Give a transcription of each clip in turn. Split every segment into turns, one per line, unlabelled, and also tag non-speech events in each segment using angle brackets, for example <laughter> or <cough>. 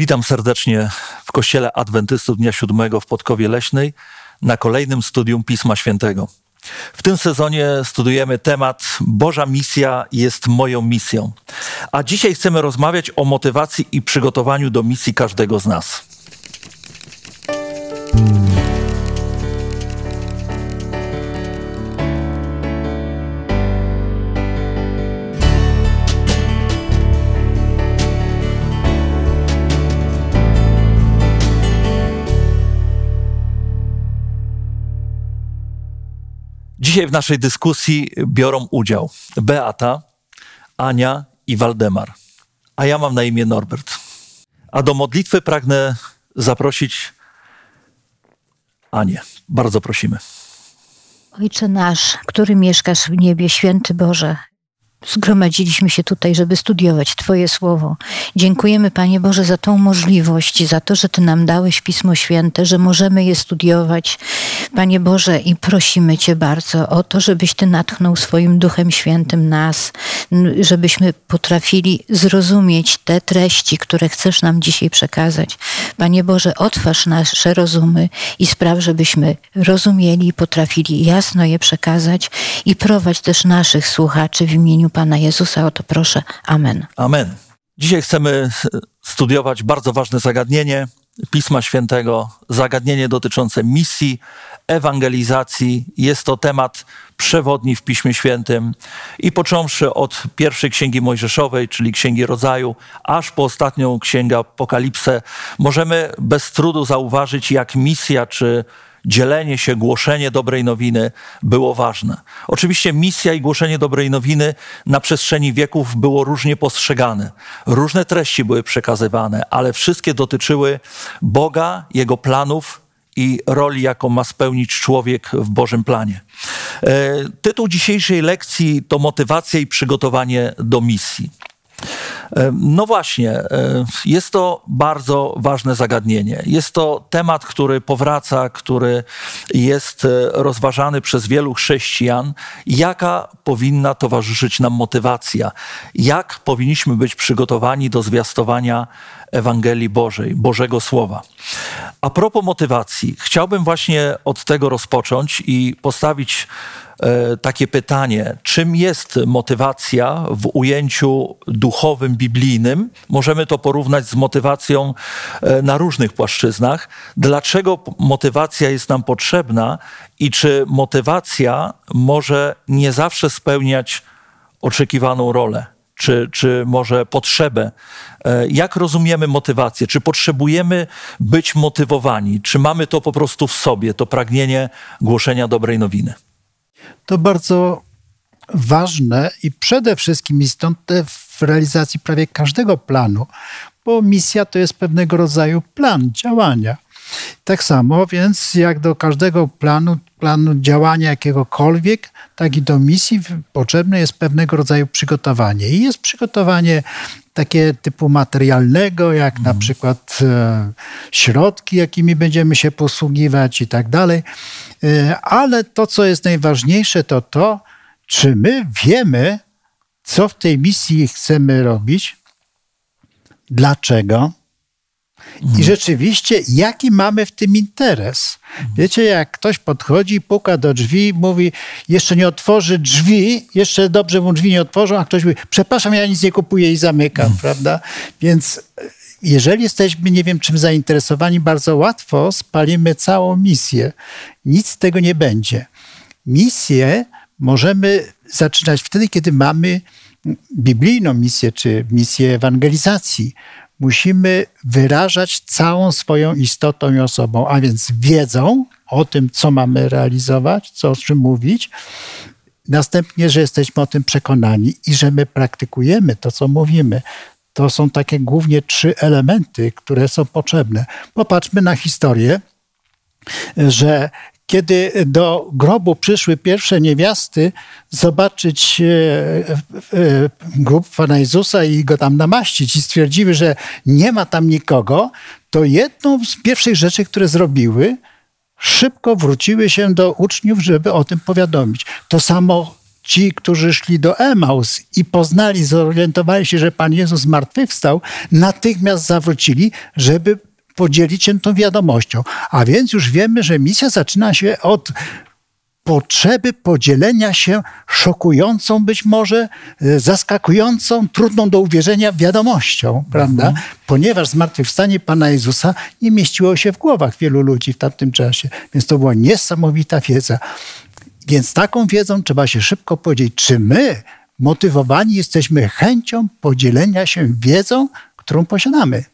Witam serdecznie w Kościele Adwentystów Dnia Siódmego w Podkowie Leśnej na kolejnym studium Pisma Świętego. W tym sezonie studujemy temat Boża misja jest moją misją. A dzisiaj chcemy rozmawiać o motywacji i przygotowaniu do misji każdego z nas. Dzisiaj w naszej dyskusji biorą udział Beata, Ania i Waldemar, a ja mam na imię Norbert. A do modlitwy pragnę zaprosić Anię. Bardzo prosimy.
Ojcze nasz, który mieszkasz w niebie, święty Boże, zgromadziliśmy się tutaj, żeby studiować Twoje słowo. Dziękujemy, Panie Boże, za tą możliwość, za to, że Ty nam dałeś Pismo Święte, że możemy je studiować. Panie Boże, i prosimy Cię bardzo o to, żebyś Ty natchnął swoim Duchem Świętym nas, żebyśmy potrafili zrozumieć te treści, które chcesz nam dzisiaj przekazać. Panie Boże, otwarz nasze rozumy i spraw, żebyśmy rozumieli i potrafili jasno je przekazać i prowadź też naszych słuchaczy w imieniu Pana Jezusa o to proszę. Amen.
Amen. Dzisiaj chcemy studiować bardzo ważne zagadnienie Pisma Świętego, zagadnienie dotyczące misji, ewangelizacji. Jest to temat przewodni w Piśmie Świętym i począwszy od pierwszej księgi Mojżeszowej, czyli księgi rodzaju, aż po ostatnią księgę Apokalipsę, możemy bez trudu zauważyć, jak misja czy dzielenie się, głoszenie dobrej nowiny było ważne. Oczywiście misja i głoszenie dobrej nowiny na przestrzeni wieków było różnie postrzegane. Różne treści były przekazywane, ale wszystkie dotyczyły Boga, Jego planów i roli, jaką ma spełnić człowiek w Bożym planie. E, tytuł dzisiejszej lekcji to motywacja i przygotowanie do misji. E, no właśnie, e, jest to bardzo ważne zagadnienie. Jest to temat, który powraca, który jest e, rozważany przez wielu chrześcijan. Jaka powinna towarzyszyć nam motywacja? Jak powinniśmy być przygotowani do zwiastowania Ewangelii Bożej, Bożego Słowa? A propos motywacji, chciałbym właśnie od tego rozpocząć i postawić E, takie pytanie, czym jest motywacja w ujęciu duchowym, biblijnym? Możemy to porównać z motywacją e, na różnych płaszczyznach. Dlaczego motywacja jest nam potrzebna i czy motywacja może nie zawsze spełniać oczekiwaną rolę? Czy, czy może potrzebę. E, jak rozumiemy motywację? Czy potrzebujemy być motywowani? Czy mamy to po prostu w sobie, to pragnienie głoszenia dobrej nowiny?
to bardzo ważne i przede wszystkim istotne w realizacji prawie każdego planu, bo misja to jest pewnego rodzaju plan działania. Tak samo więc jak do każdego planu, planu działania jakiegokolwiek, tak i do misji potrzebne jest pewnego rodzaju przygotowanie. I jest przygotowanie takie typu materialnego, jak na mhm. przykład e, środki, jakimi będziemy się posługiwać i tak dalej. E, ale to, co jest najważniejsze, to to, czy my wiemy, co w tej misji chcemy robić, dlaczego i rzeczywiście, jaki mamy w tym interes? Wiecie, jak ktoś podchodzi, puka do drzwi, mówi, jeszcze nie otworzy drzwi, jeszcze dobrze mu drzwi nie otworzą, a ktoś mówi, przepraszam, ja nic nie kupuję i zamykam, mm. prawda? Więc e, jeżeli jesteśmy, nie wiem czym zainteresowani, bardzo łatwo spalimy całą misję. Nic z tego nie będzie. Misję możemy zaczynać wtedy, kiedy mamy biblijną misję, czy misję ewangelizacji musimy wyrażać całą swoją istotą i osobą, a więc wiedzą o tym, co mamy realizować, co o czym mówić. Następnie, że jesteśmy o tym przekonani i że my praktykujemy to, co mówimy. To są takie głównie trzy elementy, które są potrzebne. Popatrzmy na historię, że kiedy do grobu przyszły pierwsze niewiasty zobaczyć e, e, grób Pana Jezusa i go tam namaścić i stwierdziły, że nie ma tam nikogo, to jedną z pierwszych rzeczy, które zrobiły, szybko wróciły się do uczniów, żeby o tym powiadomić. To samo ci, którzy szli do Emaus i poznali, zorientowali się, że Pan Jezus zmartwychwstał, natychmiast zawrócili, żeby podzielić się tą wiadomością. A więc już wiemy, że misja zaczyna się od potrzeby podzielenia się szokującą, być może e, zaskakującą, trudną do uwierzenia wiadomością, prawda? Mhm. Ponieważ zmartwychwstanie Pana Jezusa nie mieściło się w głowach wielu ludzi w tamtym czasie. Więc to była niesamowita wiedza. Więc taką wiedzą trzeba się szybko podzielić. Czy my motywowani jesteśmy chęcią podzielenia się wiedzą, którą posiadamy?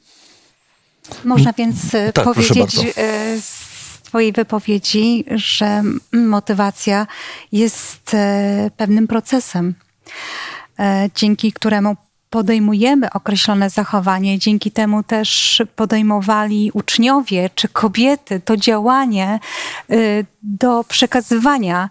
Można więc e, tak, powiedzieć e, z Twojej wypowiedzi, że motywacja jest e, pewnym procesem, dzięki któremu podejmujemy określone zachowanie, dzięki temu też podejmowali uczniowie czy kobiety to działanie do przekazywania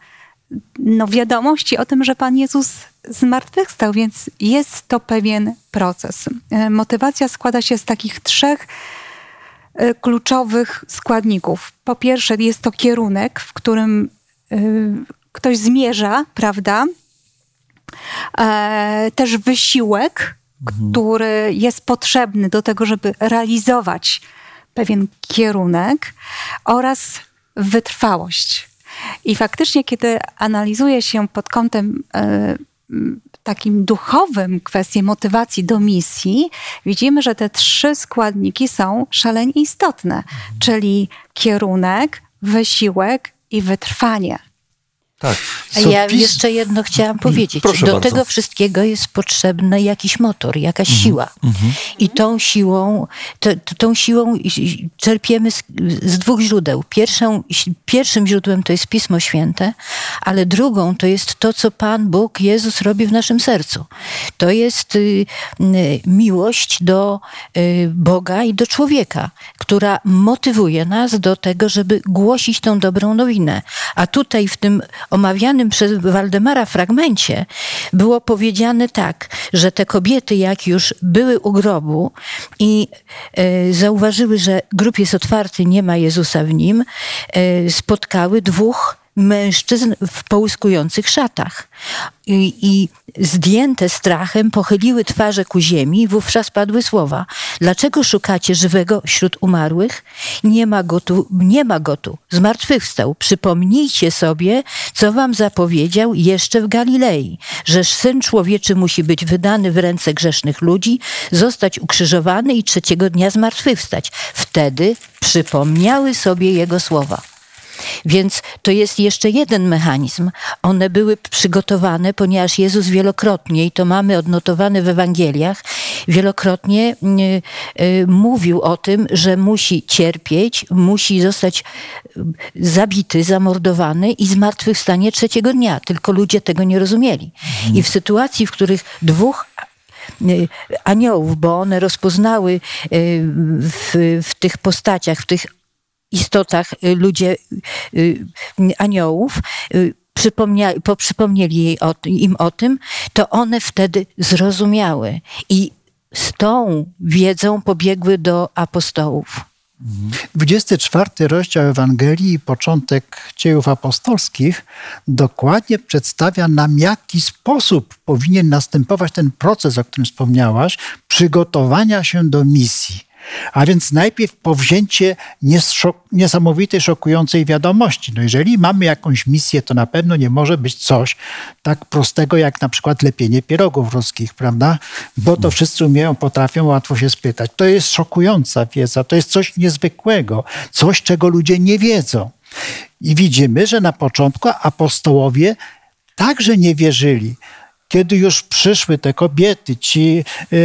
no, wiadomości o tym, że Pan Jezus zmartwychwstał, więc jest to pewien proces. Motywacja składa się z takich trzech kluczowych składników. Po pierwsze, jest to kierunek, w którym e, ktoś zmierza, prawda? E, też wysiłek, mhm. który jest potrzebny do tego, żeby realizować pewien kierunek oraz wytrwałość. I faktycznie, kiedy analizuje się pod kątem takim duchowym kwestię motywacji do misji, widzimy, że te trzy składniki są szalenie istotne, czyli kierunek, wysiłek i wytrwanie.
Tak. A ja jeszcze jedno chciałam powiedzieć. Proszę Do bardzo. tego wszystkiego jest potrzebny jakiś motor, jakaś mhm. siła. Mhm. I tą siłą, to, tą siłą czerpiemy z, z, dwóch źródeł. Pierwszą, pierwszym źródłem to jest Pismo Święte, ale drugą to jest to, co Pan Bóg, Jezus robi w naszym sercu. To jest y, y, miłość do y, Boga i do człowieka, która motywuje nas do tego, żeby głosić tą dobrą nowinę. A tutaj w tym omawianym przez Waldemara fragmencie było powiedziane tak, że te kobiety, jak już były u grobu i e, zauważyły, że grób jest otwarty, nie ma Jezusa w nim, e, spotkały dwóch mężczyzn w połyskujących szatach. I, I, zdjęte strachem pochyliły twarze ku ziemi i wówczas padły słowa. Dlaczego szukacie żywego wśród umarłych? Nie ma go tu, nie ma go tu. Zmartwychwstał. Przypomnijcie sobie, co wam zapowiedział jeszcze w Galilei, że Syn Człowieczy musi być wydany w ręce grzesznych ludzi, zostać ukrzyżowany i trzeciego dnia zmartwychwstać. Wtedy przypomniały sobie Jego słowa. Więc to jest jeszcze jeden mechanizm. One były przygotowane, ponieważ Jezus wielokrotnie, i to mamy odnotowane w Ewangeliach, wielokrotnie y, y, mówił o tym, że musi cierpieć, musi zostać y, zabity, zamordowany i zmartwychwstanie trzeciego dnia. Tylko ludzie tego nie rozumieli. I w sytuacji, w których dwóch aniołów, bo one rozpoznały w, w tych postaciach, w tych istotach y, ludzie, y, aniołów, y, przypomnieli, przypomnieli o, im o tym, to one wtedy zrozumiały i z tą wiedzą pobiegły do apostołów.
24 rozdział Ewangelii i początek dziejów apostolskich dokładnie przedstawia nam, jaki sposób powinien następować ten proces, o którym wspomniałaś, przygotowania się do misji. A więc najpierw powzięcie niesamowitej, szokującej wiadomości. No jeżeli mamy jakąś misję, to na pewno nie może być coś tak prostego jak na przykład lepienie pierogów ruskich, prawda? Bo to wszyscy umieją, potrafią, łatwo się spytać. To jest szokująca wiedza, to jest coś niezwykłego, coś, czego ludzie nie wiedzą. I widzimy, że na początku apostołowie także nie wierzyli kiedy już przyszły te kobiety, ci y,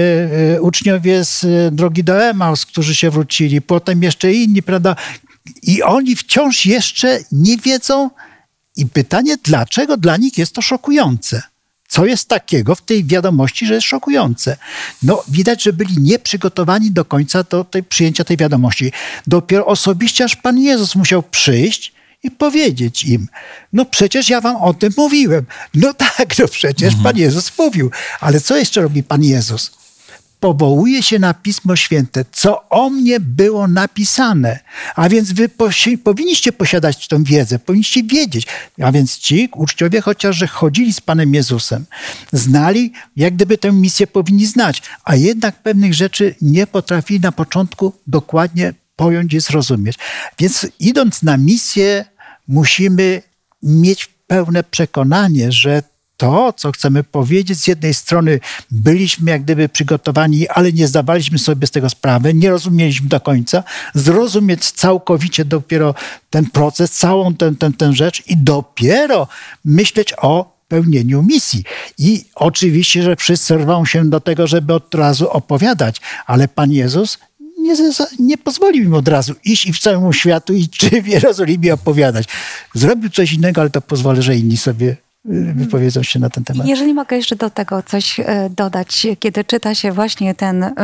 y, uczniowie z y, drogi do Emaus, którzy się wrócili, potem jeszcze inni, prawda? I oni wciąż jeszcze nie wiedzą. I pytanie, dlaczego dla nich jest to szokujące? Co jest takiego w tej wiadomości, że jest szokujące? No, widać, że byli nieprzygotowani do końca do tej, przyjęcia tej wiadomości. Dopiero osobiście aż Pan Jezus musiał przyjść i powiedzieć im, no przecież ja wam o tym mówiłem. No tak, no przecież mhm. Pan Jezus mówił. Ale co jeszcze robi Pan Jezus? powołuje się na Pismo Święte, co o mnie było napisane. A więc wy posi powinniście posiadać tą wiedzę, powinniście wiedzieć. A więc ci uczciowie, chociaż że chodzili z Panem Jezusem, znali, jak gdyby tę misję powinni znać, a jednak pewnych rzeczy nie potrafili na początku dokładnie pojąć i zrozumieć. Więc idąc na misję, musimy mieć pełne przekonanie, że to, co chcemy powiedzieć, z jednej strony byliśmy jak gdyby przygotowani, ale nie zdawaliśmy sobie z tego sprawy, nie rozumieliśmy do końca, zrozumieć całkowicie dopiero ten proces, całą tę, tę, tę rzecz i dopiero myśleć o pełnieniu misji. I oczywiście, że wszyscy rwą się do tego, żeby od razu opowiadać, ale Pan Jezus nie, nie pozwolił im od razu iść i w całym światu i czy w Jerozolimie opowiadać. Zrobił coś innego, ale to pozwolę, że inni sobie y, wypowiedzą się na ten temat.
Jeżeli mogę jeszcze do tego coś e, dodać, kiedy czyta się właśnie ten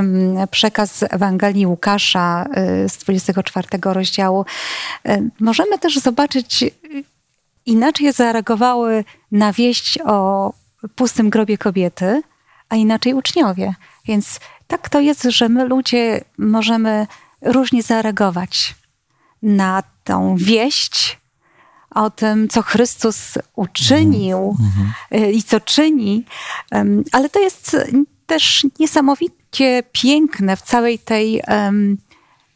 przekaz Ewangelii Łukasza e, z 24 rozdziału, możemy też zobaczyć, inaczej zareagowały na wieść o pustym grobie kobiety, a inaczej uczniowie. Więc tak to jest, że my ludzie możemy różnie zareagować na tą wieść o tym, co Chrystus uczynił mm-hmm. i co czyni, ale to jest też niesamowicie piękne w całej tej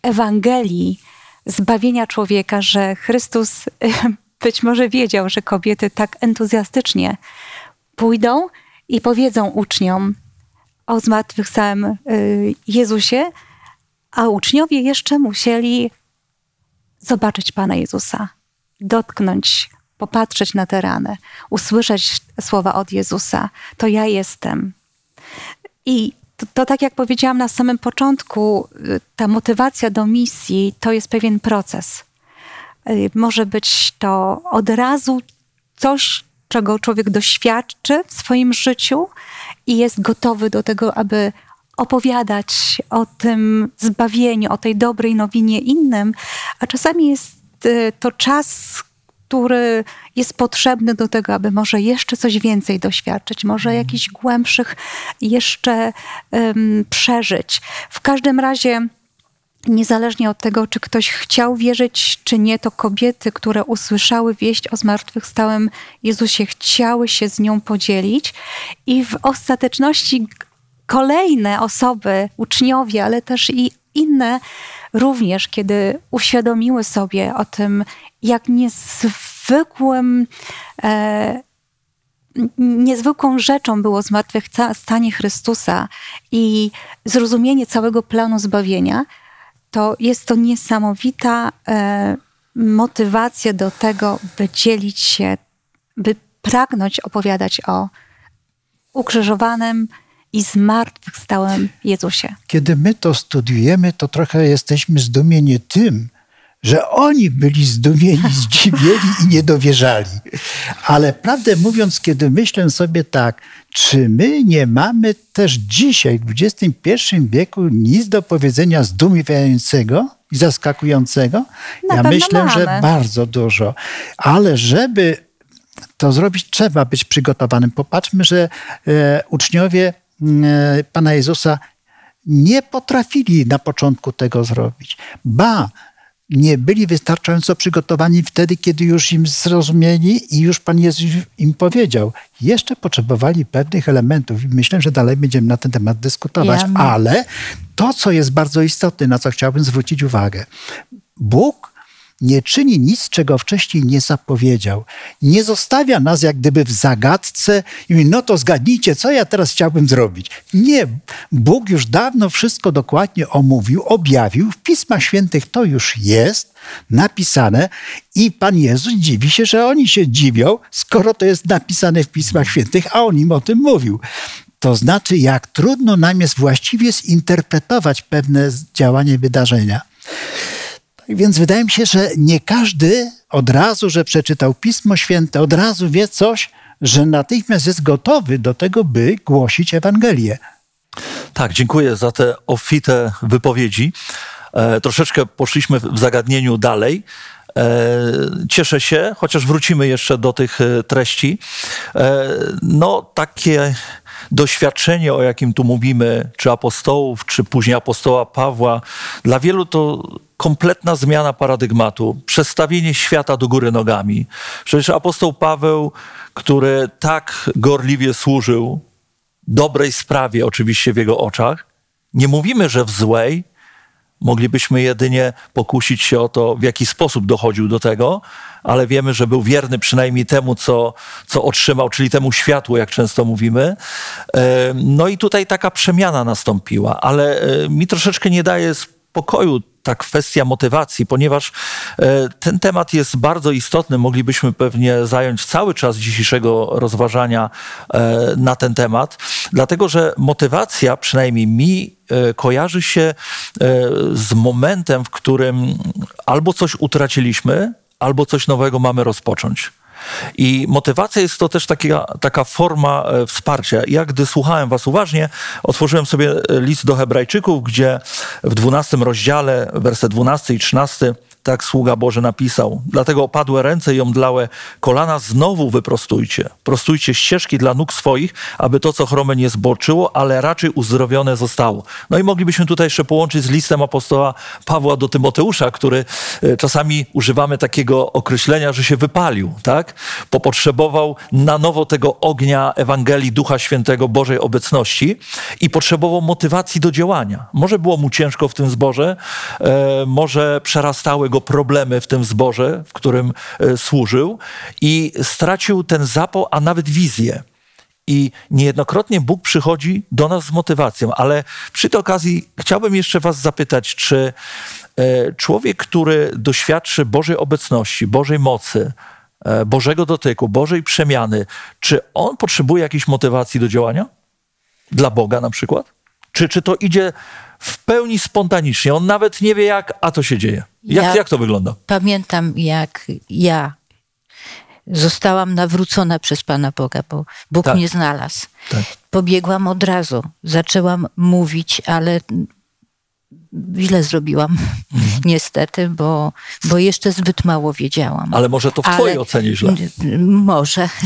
Ewangelii zbawienia człowieka, że Chrystus być może wiedział, że kobiety tak entuzjastycznie pójdą i powiedzą uczniom, o zmartwychwstałym y, Jezusie, a uczniowie jeszcze musieli zobaczyć Pana Jezusa, dotknąć, popatrzeć na te rany, usłyszeć słowa od Jezusa. To ja jestem. I to, to, tak jak powiedziałam na samym początku, y, ta motywacja do misji to jest pewien proces. Y, może być to od razu coś, czego człowiek doświadczy w swoim życiu i jest gotowy do tego, aby opowiadać o tym zbawieniu, o tej dobrej nowinie innym, a czasami jest y, to czas, który jest potrzebny do tego, aby może jeszcze coś więcej doświadczyć, może mhm. jakichś głębszych jeszcze um, przeżyć. W każdym razie niezależnie od tego, czy ktoś chciał wierzyć, czy nie, to kobiety, które usłyszały wieść o zmartwychwstałym Jezusie, chciały się z nią podzielić. I w ostateczności kolejne osoby, uczniowie, ale też i inne również, kiedy uświadomiły sobie o tym, jak niezwykłym e, niezwykłą rzeczą było zmartwychwstanie Chrystusa i zrozumienie całego planu zbawienia, to jest to niesamowita e, motywacja do tego, by dzielić się, by pragnąć opowiadać o ukrzyżowanym i zmartwychwstałym Jezusie.
Kiedy my to studiujemy, to trochę jesteśmy zdumieni tym, że oni byli zdumieni, <laughs> zdziwieni i nie dowierzali. Ale prawdę mówiąc, kiedy myślę sobie tak, czy my nie mamy też dzisiaj, w XXI wieku, nic do powiedzenia zdumiewającego i zaskakującego?
Na
ja myślę,
mamy.
że bardzo dużo. Ale żeby to zrobić, trzeba być przygotowanym. Popatrzmy, że e, uczniowie e, Pana Jezusa nie potrafili na początku tego zrobić. Ba, nie byli wystarczająco przygotowani wtedy, kiedy już im zrozumieli i już Pan Jezus im powiedział. Jeszcze potrzebowali pewnych elementów i myślę, że dalej będziemy na ten temat dyskutować, ja ale to, co jest bardzo istotne, na co chciałbym zwrócić uwagę. Bóg nie czyni nic, czego wcześniej nie zapowiedział. Nie zostawia nas jak gdyby w zagadce i mówi, no to zgadnijcie, co ja teraz chciałbym zrobić. Nie, Bóg już dawno wszystko dokładnie omówił, objawił. W Pismach Świętych to już jest napisane i Pan Jezus dziwi się, że oni się dziwią, skoro to jest napisane w Pismach Świętych, a on im o tym mówił. To znaczy, jak trudno nam jest właściwie zinterpretować pewne działanie, wydarzenia. Więc wydaje mi się, że nie każdy od razu, że przeczytał Pismo Święte, od razu wie coś, że natychmiast jest gotowy do tego, by głosić Ewangelię.
Tak, dziękuję za te obfite wypowiedzi. E, troszeczkę poszliśmy w zagadnieniu dalej. Cieszę się, chociaż wrócimy jeszcze do tych treści. No, takie doświadczenie, o jakim tu mówimy, czy apostołów, czy później apostoła Pawła, dla wielu to kompletna zmiana paradygmatu, przestawienie świata do góry nogami. Przecież apostoł Paweł, który tak gorliwie służył dobrej sprawie, oczywiście w jego oczach, nie mówimy, że w złej, moglibyśmy jedynie pokusić się o to, w jaki sposób dochodził do tego, ale wiemy, że był wierny przynajmniej temu, co, co otrzymał, czyli temu światłu, jak często mówimy. No i tutaj taka przemiana nastąpiła, ale e, mi troszeczkę nie daje spokoju ta kwestia motywacji, ponieważ e, ten temat jest bardzo istotny. Moglibyśmy pewnie zająć cały czas dzisiejszego rozważania e, na ten temat, dlatego że motywacja, przynajmniej mi, kojarzy się z momentem, w którym albo coś utraciliśmy, albo coś nowego mamy rozpocząć. I motywacja jest to też taka, taka forma e, wsparcia. Ja, gdy słuchałem Was uważnie, otworzyłem sobie list do Hebrajczyków, gdzie w 12 rozdziale, werset 12 i 13 tak sługa Boży napisał. Dlatego opadłe ręce i omdlałe kolana znowu wyprostujcie. Prostujcie ścieżki dla nóg swoich, aby to, co chrome nie zboczyło, ale raczej uzdrowione zostało. No i moglibyśmy tutaj jeszcze połączyć z listem apostoła Pawła do Tymoteusza, który e, czasami używamy takiego określenia, że się wypalił, tak? Popotrzebował na nowo tego ognia Ewangelii Ducha Świętego Bożej obecności i potrzebował motywacji do działania. Może było mu ciężko w tym zborze, e, może przerastały go problemy w tym zborze, w którym e, służył i stracił ten zapał, a nawet wizję. I niejednokrotnie Bóg przychodzi do nas z motywacją, ale przy tej okazji chciałbym jeszcze Was zapytać, czy e, człowiek, który doświadczy Bożej obecności, Bożej mocy, e, Bożego dotyku, Bożej przemiany, czy on potrzebuje jakiejś motywacji do działania? Dla Boga na przykład? Czy, czy to idzie w pełni spontanicznie. On nawet nie wie jak, a to się dzieje. Jak, ja jak to wygląda?
Pamiętam, jak ja zostałam nawrócona przez Pana Boga, bo Bóg tak. mnie znalazł. Tak. Pobiegłam od razu, zaczęłam mówić, ale źle zrobiłam, mhm. <laughs> niestety, bo, bo jeszcze zbyt mało wiedziałam.
Ale może to w ale, twojej ocenie źle?
Może. <laughs>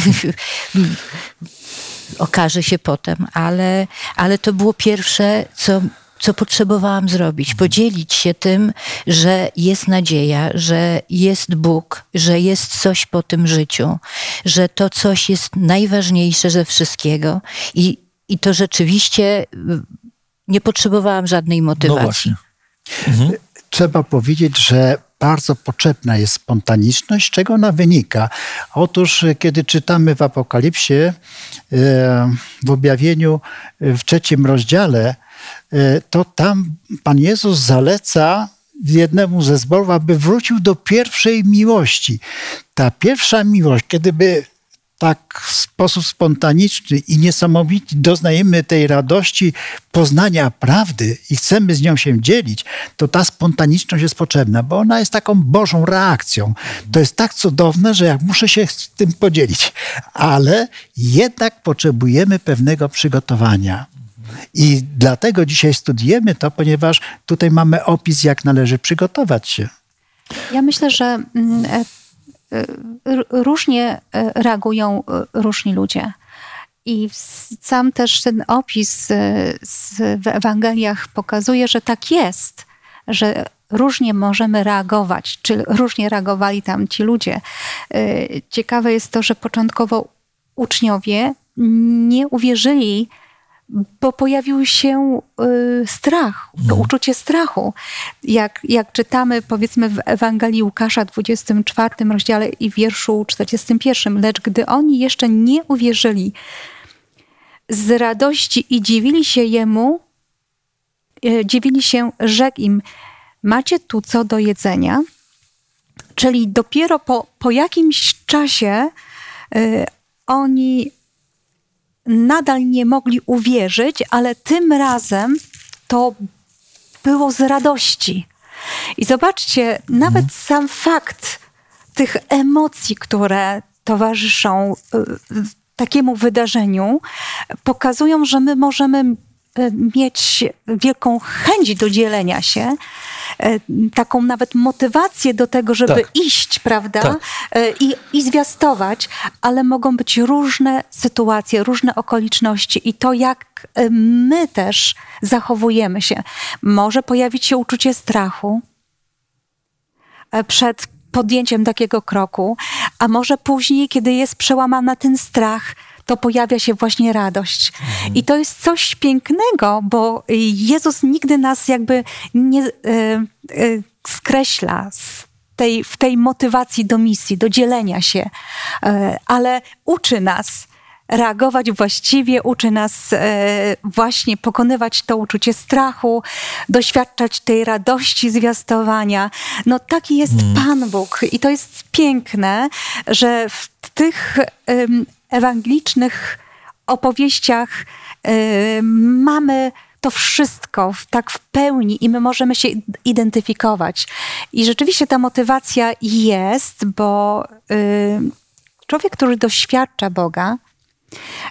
Okaże się potem, ale, ale to było pierwsze, co co potrzebowałam zrobić. Podzielić się tym, że jest nadzieja, że jest Bóg, że jest coś po tym życiu, że to coś jest najważniejsze ze wszystkiego i, i to rzeczywiście y, nie potrzebowałam żadnej motywacji. No właśnie.
Mhm. Trzeba powiedzieć, że bardzo potrzebna jest spontaniczność. Czego ona wynika? Otóż, kiedy czytamy w Apokalipsie, e, w objawieniu w trzecim rozdziale, to tam Pan Jezus zaleca jednemu ze zborów, aby wrócił do pierwszej miłości. Ta pierwsza miłość, kiedyby tak w sposób spontaniczny i niesamowity doznajemy tej radości poznania prawdy i chcemy z nią się dzielić, to ta spontaniczność jest potrzebna, bo ona jest taką Bożą reakcją. To jest tak cudowne, że ja muszę się z tym podzielić, ale jednak potrzebujemy pewnego przygotowania. I dlatego dzisiaj studiujemy to, ponieważ tutaj mamy opis, jak należy przygotować się.
Ja myślę, że mm, e, e, różnie e, reagują różni ludzie. I sam też ten opis w Ewangeliach pokazuje, że tak jest, że różnie możemy reagować, czy różnie reagowali tam ci ludzie. Ciekawe jest to, że początkowo uczniowie nie uwierzyli bo pojawił się y, strach, to no. uczucie strachu. Jak, jak czytamy powiedzmy w Ewangelii Łukasza 24 rozdziale i wierszu 41, lecz gdy oni jeszcze nie uwierzyli z radości i dziwili się Jemu, y, dziwili się, rzekł im, macie tu co do jedzenia? Czyli dopiero po, po jakimś czasie y, oni nadal nie mogli uwierzyć, ale tym razem to było z radości. I zobaczcie, nawet mhm. sam fakt tych emocji, które towarzyszą y, takiemu wydarzeniu, pokazują, że my możemy mieć wielką chęć do dzielenia się, e, taką nawet motywację do tego, żeby tak. iść, prawda? Tak. E, I, I zwiastować, ale mogą być różne sytuacje, różne okoliczności i to, jak my też zachowujemy się. Może pojawić się uczucie strachu przed podjęciem takiego kroku, a może później, kiedy jest przełamana ten strach, to pojawia się właśnie radość. Mhm. I to jest coś pięknego, bo Jezus nigdy nas jakby nie e, e, skreśla z tej, w tej motywacji do misji, do dzielenia się, e, ale uczy nas reagować właściwie, uczy nas e, właśnie pokonywać to uczucie strachu, doświadczać tej radości zwiastowania. No taki jest mm. Pan Bóg i to jest piękne, że w tych ewangelicznych opowieściach mamy to wszystko tak w pełni i my możemy się identyfikować. I rzeczywiście ta motywacja jest, bo y, człowiek, który doświadcza Boga,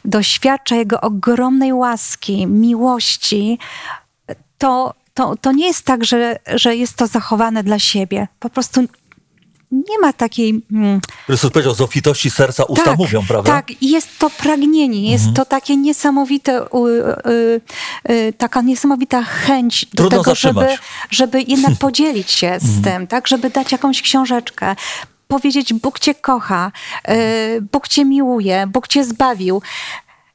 doświadcza Jego ogromnej łaski, miłości, to, to, to nie jest tak, że, że jest to zachowane dla siebie. Po prostu nie ma takiej.
Mm, Chrystus powiedział, z obfitości serca usta tak, mówią, prawda?
Tak, jest to pragnienie, jest mhm. to takie niesamowite, y, y, y, taka niesamowita chęć Trudno do tego, żeby, żeby jednak <laughs> podzielić się z mhm. tym, tak, żeby dać jakąś książeczkę, powiedzieć: Bóg Cię kocha, e, Bóg Cię miłuje, Bóg Cię zbawił.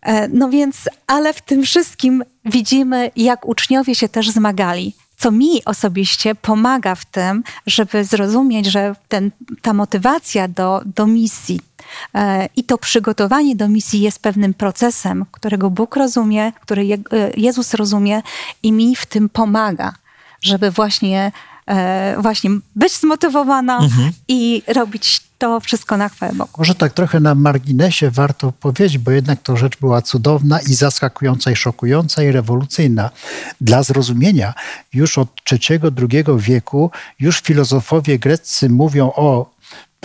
E, no więc, ale w tym wszystkim widzimy, jak uczniowie się też zmagali. Co mi osobiście pomaga w tym, żeby zrozumieć, że ten, ta motywacja do, do misji e, i to przygotowanie do misji jest pewnym procesem, którego Bóg rozumie, który Je, Jezus rozumie i mi w tym pomaga, żeby właśnie E, właśnie być zmotywowana mhm. i robić to wszystko na chwałę Bogu.
Może tak trochę na marginesie warto powiedzieć, bo jednak to rzecz była cudowna i zaskakująca i szokująca i rewolucyjna. Dla zrozumienia już od III-II wieku już filozofowie greccy mówią o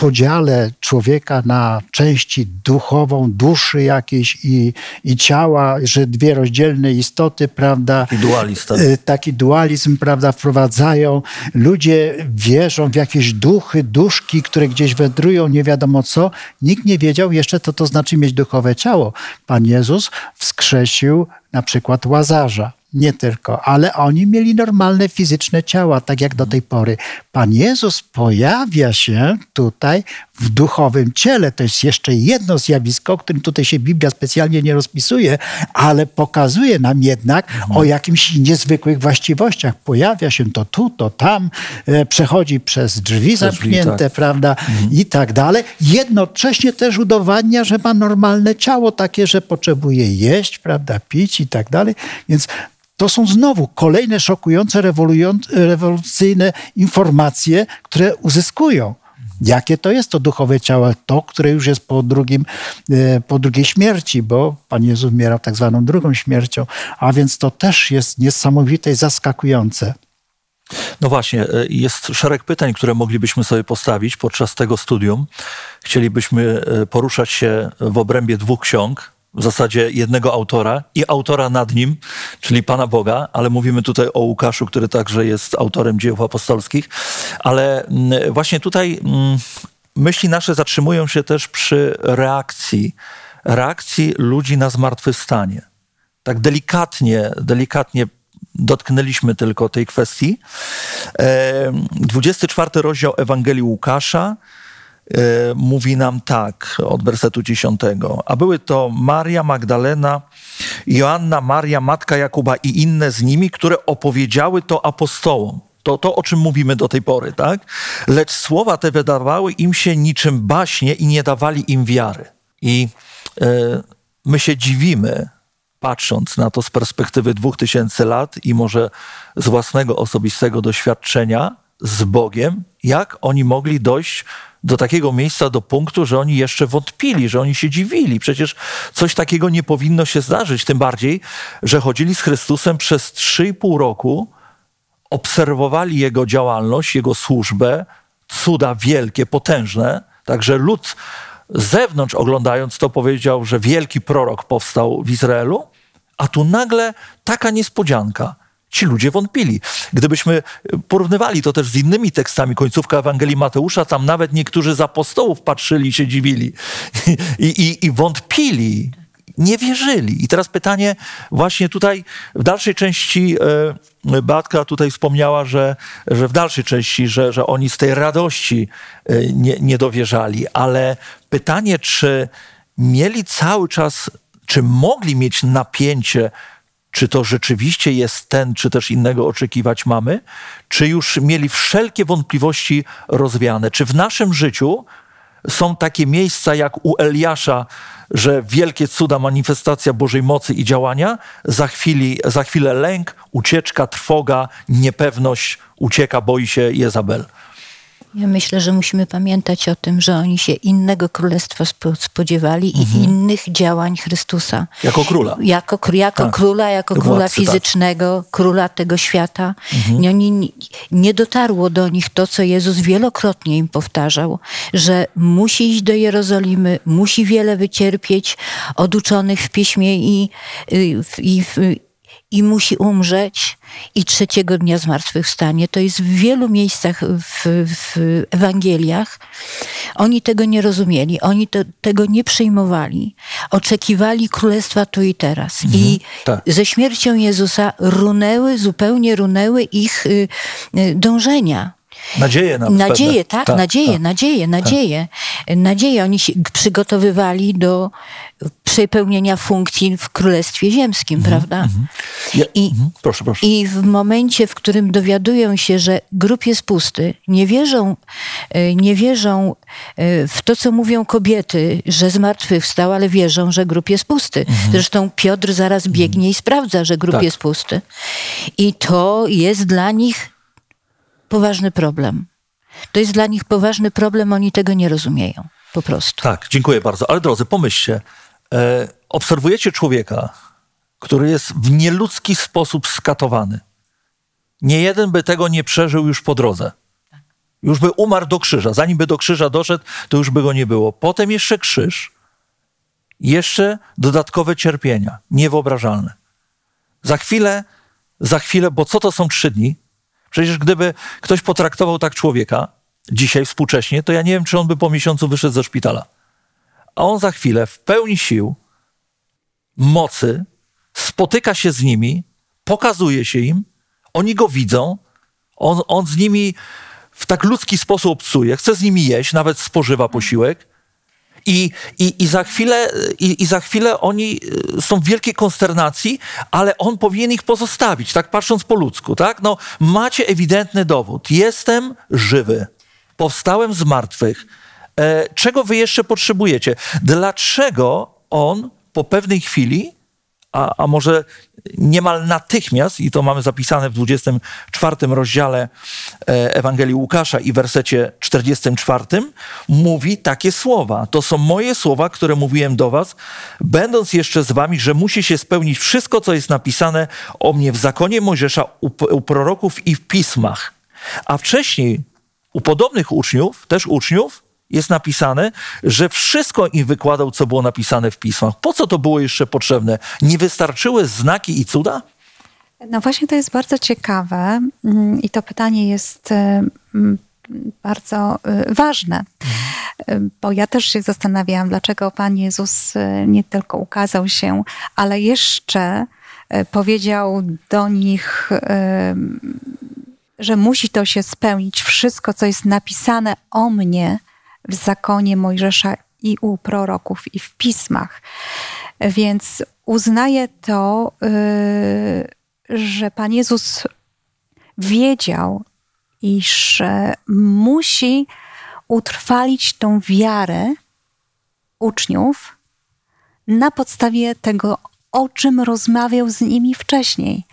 podziale człowieka na części duchową, duszy jakiejś i, i ciała, że dwie rozdzielne istoty, prawda?
Taki dualizm. Tak.
Y, taki dualizm, prawda, wprowadzają. Ludzie wierzą w jakieś duchy, duszki, które gdzieś wędrują, nie wiadomo co. Nikt nie wiedział jeszcze, co to znaczy mieć duchowe ciało. Pan Jezus wskrzesił na przykład Łazarza nie tylko, ale oni mieli normalne fizyczne ciała, tak jak do tej pory. Pan Jezus pojawia się tutaj w duchowym ciele. To jest jeszcze jedno zjawisko, o którym tutaj się Biblia specjalnie nie rozpisuje, ale pokazuje nam jednak mhm. o jakimś niezwykłych właściwościach. Pojawia się to tu, to tam, e, przechodzi przez drzwi zamknięte, drzwi, tak. prawda, mhm. i tak dalej. Jednocześnie też udowadnia, że ma normalne ciało, takie, że potrzebuje jeść, prawda, pić i tak dalej. Więc to są znowu kolejne szokujące, rewolucyjne informacje, które uzyskują. Jakie to jest to duchowe ciało? To, które już jest po, drugim, e, po drugiej śmierci, bo Pan Jezus umierał tak zwaną drugą śmiercią, a więc to też jest niesamowite i zaskakujące.
No właśnie, e, jest szereg pytań, które moglibyśmy sobie postawić podczas tego studium. Chcielibyśmy e, poruszać się w obrębie dwóch ksiąg, w zasadzie jednego autora i autora nad nim, czyli Pana Boga, ale mówimy tutaj o Łukaszu, który także jest autorem dziejów apostolskich. Ale mm, właśnie tutaj mm, myśli nasze zatrzymują się też przy reakcji, reakcji ludzi na zmartwychwstanie. Tak delikatnie, delikatnie dotknęliśmy tylko tej kwestii. 24 rozdział Ewangelii Łukasza E, mówi nam tak od wersetu 10. A były to Maria Magdalena, Joanna, Maria, matka Jakuba i inne z nimi, które opowiedziały to apostołom. To, to, o czym mówimy do tej pory, tak? Lecz słowa te wydawały im się niczym baśnie i nie dawali im wiary. I e, my się dziwimy, patrząc na to z perspektywy dwóch tysięcy lat i może z własnego osobistego doświadczenia z Bogiem, jak oni mogli dojść do takiego miejsca, do punktu, że oni jeszcze wątpili, że oni się dziwili. Przecież coś takiego nie powinno się zdarzyć, tym bardziej, że chodzili z Chrystusem przez 3,5 roku, obserwowali Jego działalność, Jego służbę, cuda wielkie, potężne. Także lud z zewnątrz oglądając to powiedział, że wielki prorok powstał w Izraelu, A tu nagle taka niespodzianka. Ci ludzie wątpili. Gdybyśmy porównywali to też z innymi tekstami, końcówka Ewangelii Mateusza, tam nawet niektórzy z apostołów patrzyli, się dziwili i, i, i wątpili nie wierzyli. I teraz pytanie właśnie tutaj w dalszej części e, Batka tutaj wspomniała, że, że w dalszej części, że, że oni z tej radości e, nie, nie dowierzali, ale pytanie, czy mieli cały czas, czy mogli mieć napięcie, czy to rzeczywiście jest ten, czy też innego oczekiwać mamy, czy już mieli wszelkie wątpliwości rozwiane, czy w naszym życiu są takie miejsca jak u Eliasza, że wielkie cuda, manifestacja Bożej mocy i działania, za, chwili, za chwilę lęk, ucieczka, trwoga, niepewność, ucieka, boi się Jezabel.
Ja myślę, że musimy pamiętać o tym, że oni się innego królestwa spodziewali mhm. i innych działań Chrystusa.
Jako króla.
Jako, jako tak. króla, jako króla Władcy, tak. fizycznego, tak. króla tego świata. Mhm. Oni, nie dotarło do nich to, co Jezus wielokrotnie im powtarzał, że musi iść do Jerozolimy, musi wiele wycierpieć od uczonych w piśmie i, i, i, i musi umrzeć i trzeciego dnia zmartwychwstanie. To jest w wielu miejscach w, w Ewangeliach. Oni tego nie rozumieli, oni tego nie przyjmowali. Oczekiwali królestwa tu i teraz. Mhm, I tak. ze śmiercią Jezusa runęły, zupełnie runęły ich y, y, dążenia.
Nadzieje
na Nadzieje, tak, tak, nadzieje, tak, nadzieje, nadzieje. Tak. Nadzieje. Oni się przygotowywali do przepełnienia funkcji w Królestwie Ziemskim, mhm, prawda? Mhm.
Ja, I, mhm, proszę, proszę.
I w momencie, w którym dowiadują się, że grób jest pusty, nie wierzą, e, nie wierzą e, w to, co mówią kobiety, że zmartwychwstał, ale wierzą, że grób jest pusty. Zresztą Piotr zaraz biegnie i sprawdza, że grób tak. jest pusty. I to jest dla nich poważny problem. To jest dla nich poważny problem, oni tego nie rozumieją. Po prostu.
Tak, dziękuję bardzo. Ale drodzy, pomyślcie, e, obserwujecie człowieka, który jest w nieludzki sposób skatowany. Nie jeden by tego nie przeżył już po drodze. Już by umarł do krzyża. Zanim by do krzyża doszedł, to już by go nie było. Potem jeszcze krzyż. Jeszcze dodatkowe cierpienia. Niewyobrażalne. Za chwilę, za chwilę, bo co to są trzy dni? Przecież gdyby ktoś potraktował tak człowieka dzisiaj współcześnie, to ja nie wiem, czy on by po miesiącu wyszedł ze szpitala. A on za chwilę w pełni sił, mocy, spotyka się z nimi, pokazuje się im, oni go widzą, on, on z nimi w tak ludzki sposób obcuje, chce z nimi jeść, nawet spożywa posiłek i, i, i, za chwilę, i, i za chwilę oni y, są w wielkiej konsternacji, ale on powinien ich pozostawić, tak patrząc po ludzku, tak? No, macie ewidentny dowód. Jestem żywy. Powstałem z martwych. E, czego wy jeszcze potrzebujecie? Dlaczego on po pewnej chwili a, a może niemal natychmiast, i to mamy zapisane w 24 rozdziale e, Ewangelii Łukasza i wersecie 44, mówi takie słowa. To są moje słowa, które mówiłem do was, będąc jeszcze z wami, że musi się spełnić wszystko, co jest napisane o mnie w zakonie Mojżesza, u, u proroków i w pismach. A wcześniej u podobnych uczniów, też uczniów, jest napisane, że wszystko im wykładał, co było napisane w pismach. Po co to było jeszcze potrzebne? Nie wystarczyły znaki i cuda?
No właśnie to jest bardzo ciekawe mm, i to pytanie jest e, mm, bardzo e, ważne, e, bo ja też się zastanawiałam, dlaczego Pan Jezus nie tylko ukazał się, ale jeszcze powiedział do nich, że musi to się spełnić, wszystko, co jest napisane o mnie, w zakonie Mojżesza i u proroków, i w pismach. Więc uznaję to, y, że Pan Jezus wiedział, iż musi utrwalić tą wiarę uczniów na podstawie tego, o czym rozmawiał z nimi wcześniej.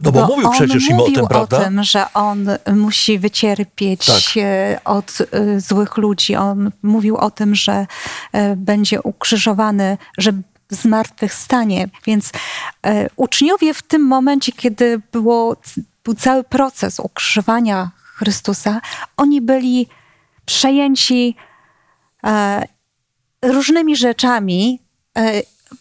No bo, bo mówił przecież im o tym, prawda?
o tym, że on musi wycierpieć tak. E, od e, złych ludzi. On mówił o tym, że e, będzie ukrzyżowany, że zmartwychwstanie. Więc uczniowie w tym momencie, kiedy było, był cały proces ukrzyżowania Chrystusa, oni byli przejęci różnymi rzeczami,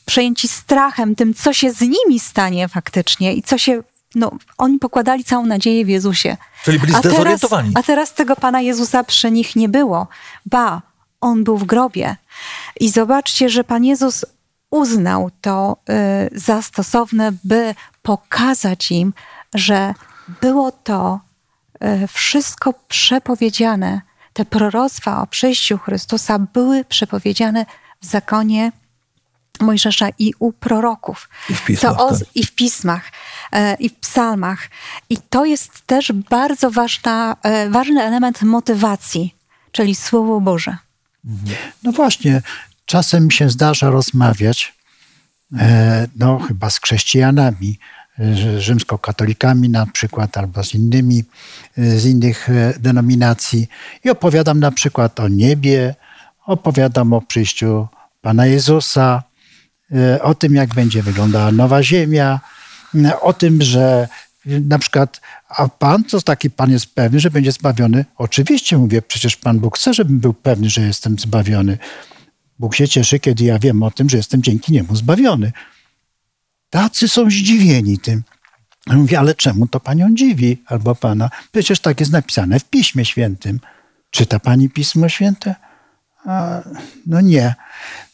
przejęci strachem tym, co się z nimi stanie faktycznie i co się no, oni pokładali całą nadzieję w Jezusie.
Czyli byli zdezorientowani.
A teraz, a teraz tego Pana Jezusa przy nich nie było. Ba, On był w grobie. I zobaczcie, że Pan Jezus uznał to y, za stosowne, by pokazać im, że było to y, wszystko przepowiedziane. Te proroctwa o przyjściu Chrystusa były przepowiedziane w zakonie Mojżesza i u proroków.
I w pismach. O, tak.
I w pismach, e, i w psalmach. I to jest też bardzo ważna, e, ważny element motywacji, czyli Słowo Boże.
No właśnie, czasem się zdarza rozmawiać, e, no chyba z chrześcijanami, rzymskokatolikami na przykład, albo z innymi, z innych denominacji i opowiadam na przykład o niebie, opowiadam o przyjściu Pana Jezusa, E, o tym, jak będzie wyglądała nowa ziemia, e, o tym, że na przykład, a pan, co taki pan jest pewny, że będzie zbawiony? Oczywiście mówię, przecież pan Bóg chce, żebym był pewny, że jestem zbawiony. Bóg się cieszy, kiedy ja wiem o tym, że jestem dzięki niemu zbawiony. Tacy są zdziwieni tym. Mówię, ale czemu to panią dziwi albo pana? Przecież tak jest napisane w Piśmie Świętym. Czyta pani Pismo Święte? A, no nie.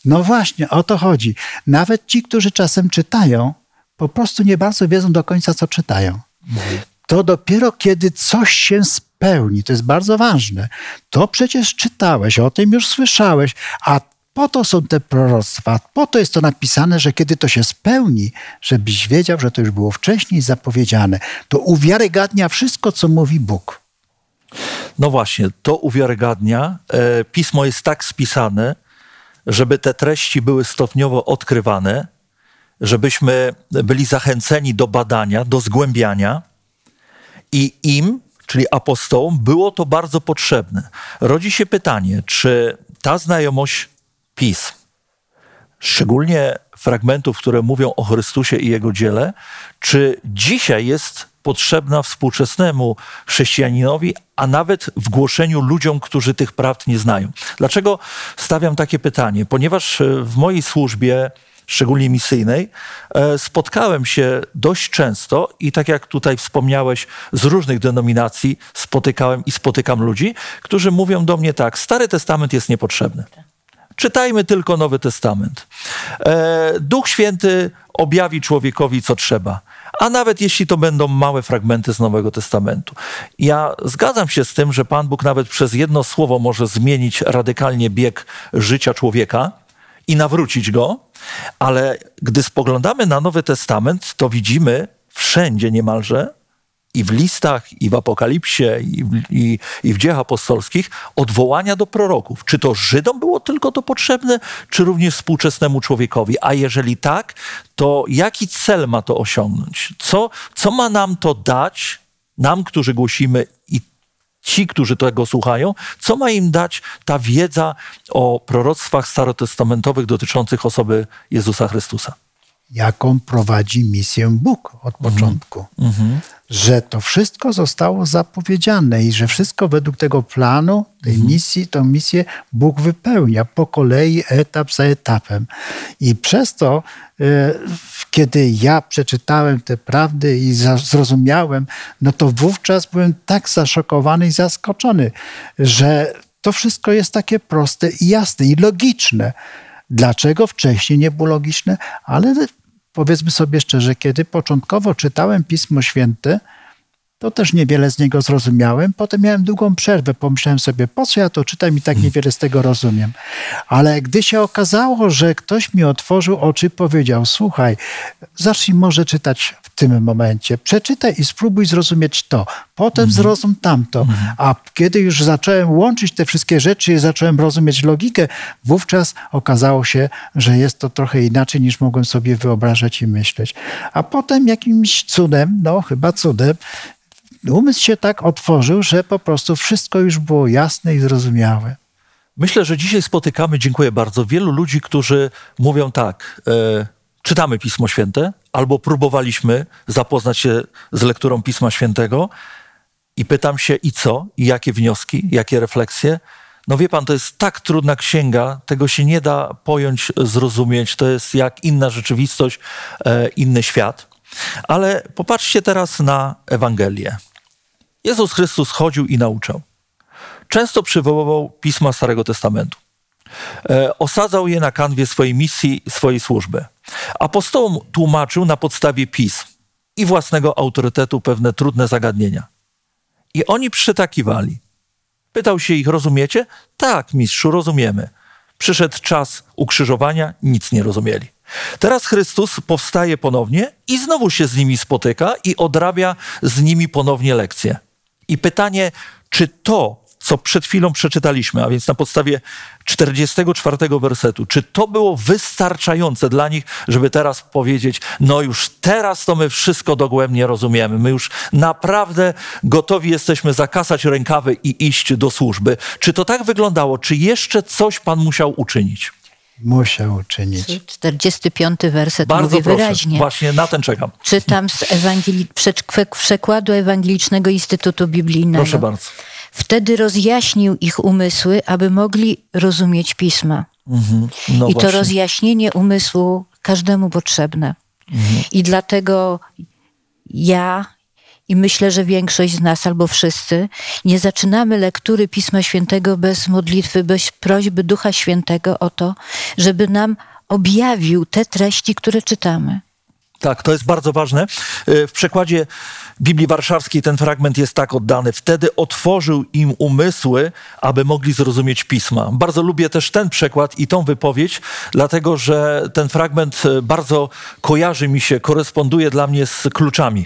No właśnie, o to chodzi. Nawet ci, którzy czasem czytają, po prostu nie bardzo wiedzą do końca, co czytają. To dopiero kiedy coś się spełni, to jest bardzo ważne. To przecież czytałeś, o tym już słyszałeś, a po to są te proroctwa, po to jest to napisane, że kiedy to się spełni, żebyś wiedział, że to już było wcześniej zapowiedziane. To uwiarygadnia wszystko, co mówi Bóg.
No właśnie, to uwiarygadnia. E, pismo jest tak spisane, żeby te treści były stopniowo odkrywane, żebyśmy byli zachęceni do badania, do zgłębiania i im, czyli apostołom, było to bardzo potrzebne. Rodzi się pytanie, czy ta znajomość pism, szczególnie fragmentów, które mówią o Chrystusie i Jego dziele, czy dzisiaj jest potrzebna współczesnemu chrześcijaninowi, a nawet w głoszeniu ludziom, którzy tych prawd nie znają. Dlaczego stawiam takie pytanie? Ponieważ e, w mojej służbie, szczególnie misyjnej, e, spotkałem się dość często i tak jak tutaj wspomniałeś, z różnych denominacji spotykałem i spotykam ludzi, którzy mówią do mnie tak: Stary Testament jest niepotrzebny. Czytajmy tylko Nowy Testament. E, Duch Święty objawi człowiekowi, co trzeba a nawet jeśli to będą małe fragmenty z Nowego Testamentu. Ja zgadzam się z tym, że Pan Bóg nawet przez jedno słowo może zmienić radykalnie bieg życia człowieka i nawrócić go, ale gdy spoglądamy na Nowy Testament, to widzimy wszędzie niemalże, i w listach, i w Apokalipsie, i w, i, i w dziejach apostolskich odwołania do proroków. Czy to Żydom było tylko to potrzebne, czy również współczesnemu człowiekowi? A jeżeli tak, to jaki cel ma to osiągnąć? Co, co ma nam to dać, nam, którzy głosimy i ci, którzy tego słuchają, co ma im dać ta wiedza o proroctwach starotestamentowych dotyczących osoby Jezusa Chrystusa?
Jaką prowadzi misję Bóg od mhm. początku. Mm -hmm że to wszystko zostało zapowiedziane i że wszystko według tego planu, tej mhm. misji, tą misję Bóg wypełnia po kolei, etap za etapem. I przez to, e, kiedy ja przeczytałem te prawdy i zrozumiałem, no to wówczas byłem tak zaszokowany i zaskoczony, że to wszystko jest takie proste i jasne i logiczne. Dlaczego wcześniej nie było logiczne? Ale powiedzmy sobie szczerze, kiedy początkowo czytałem Pismo Święte, to też niewiele z niego zrozumiałem. Potem miałem długą przerwę, pomyślałem sobie, po co ja to czytam i tak niewiele z tego rozumiem. Ale gdy się okazało, że ktoś mi otworzył oczy, powiedział, słuchaj, zacznij może czytać w tym momencie, przeczytaj i spróbuj zrozumieć to, potem mhm. zrozum tamto. Mhm. A kiedy już zacząłem łączyć te wszystkie rzeczy i zacząłem rozumieć logikę, wówczas okazało się, że jest to trochę inaczej niż mogłem sobie wyobrażać i myśleć. A potem jakimś cudem, no chyba cudem, umysł się tak otworzył, że po prostu wszystko już było jasne i zrozumiałe.
Myślę, że dzisiaj spotykamy, dziękuję bardzo, wielu ludzi, którzy mówią tak, e, czytamy Pismo Święte, albo próbowaliśmy zapoznać się z lekturą Pisma Świętego i pytam się i co, i jakie wnioski, jakie refleksje. No wie pan, to jest tak trudna księga, tego się nie da pojąć, zrozumieć. To jest jak inna rzeczywistość, e, inny świat. Ale popatrzcie teraz na Ewangelię. Jezus Chrystus chodził i nauczał. Często przywoływał pisma Starego Testamentu. E, osadzał je na kanwie swojej misji, swojej służby. Apostołom tłumaczył na podstawie pism i własnego autorytetu pewne trudne zagadnienia. I oni przytakiwali. Pytał się ich, rozumiecie? Tak, mistrzu, rozumiemy. Przyszedł czas ukrzyżowania, nic nie rozumieli. Teraz Chrystus powstaje ponownie i znowu się z nimi spotyka i odrabia z nimi ponownie lekcje. I pytanie, czy to, co przed chwilą przeczytaliśmy, a więc na podstawie 44 wersetu, czy to było wystarczające dla nich, żeby teraz powiedzieć, no już teraz to my wszystko dogłębnie rozumiemy, my już naprawdę gotowi jesteśmy zakasać rękawy i iść do służby. Czy to tak wyglądało? Czy jeszcze coś Pan musiał uczynić?
Musiał uczynić.
45 werset
Bardzo
mówi
proszę.
wyraźnie.
Właśnie na ten czekam.
Czytam z Ewangeli- przekładu Ewangelicznego Instytutu Biblijnego.
Proszę bardzo.
Wtedy rozjaśnił ich umysły, aby mogli rozumieć pisma.
Mhm. No
I to
właśnie.
rozjaśnienie umysłu każdemu potrzebne.
Mhm.
I dlatego ja i myślę, że większość z nas albo wszyscy nie zaczynamy lektury Pisma Świętego bez modlitwy, bez prośby Ducha Świętego o to, żeby nam objawił te treści, które czytamy.
Tak, to jest bardzo ważne. W przekładzie Biblii Warszawskiej ten fragment jest tak oddany. Wtedy otworzył im umysły, aby mogli zrozumieć pisma. Bardzo lubię też ten przekład i tą wypowiedź, dlatego że ten fragment bardzo kojarzy mi się, koresponduje dla mnie z kluczami.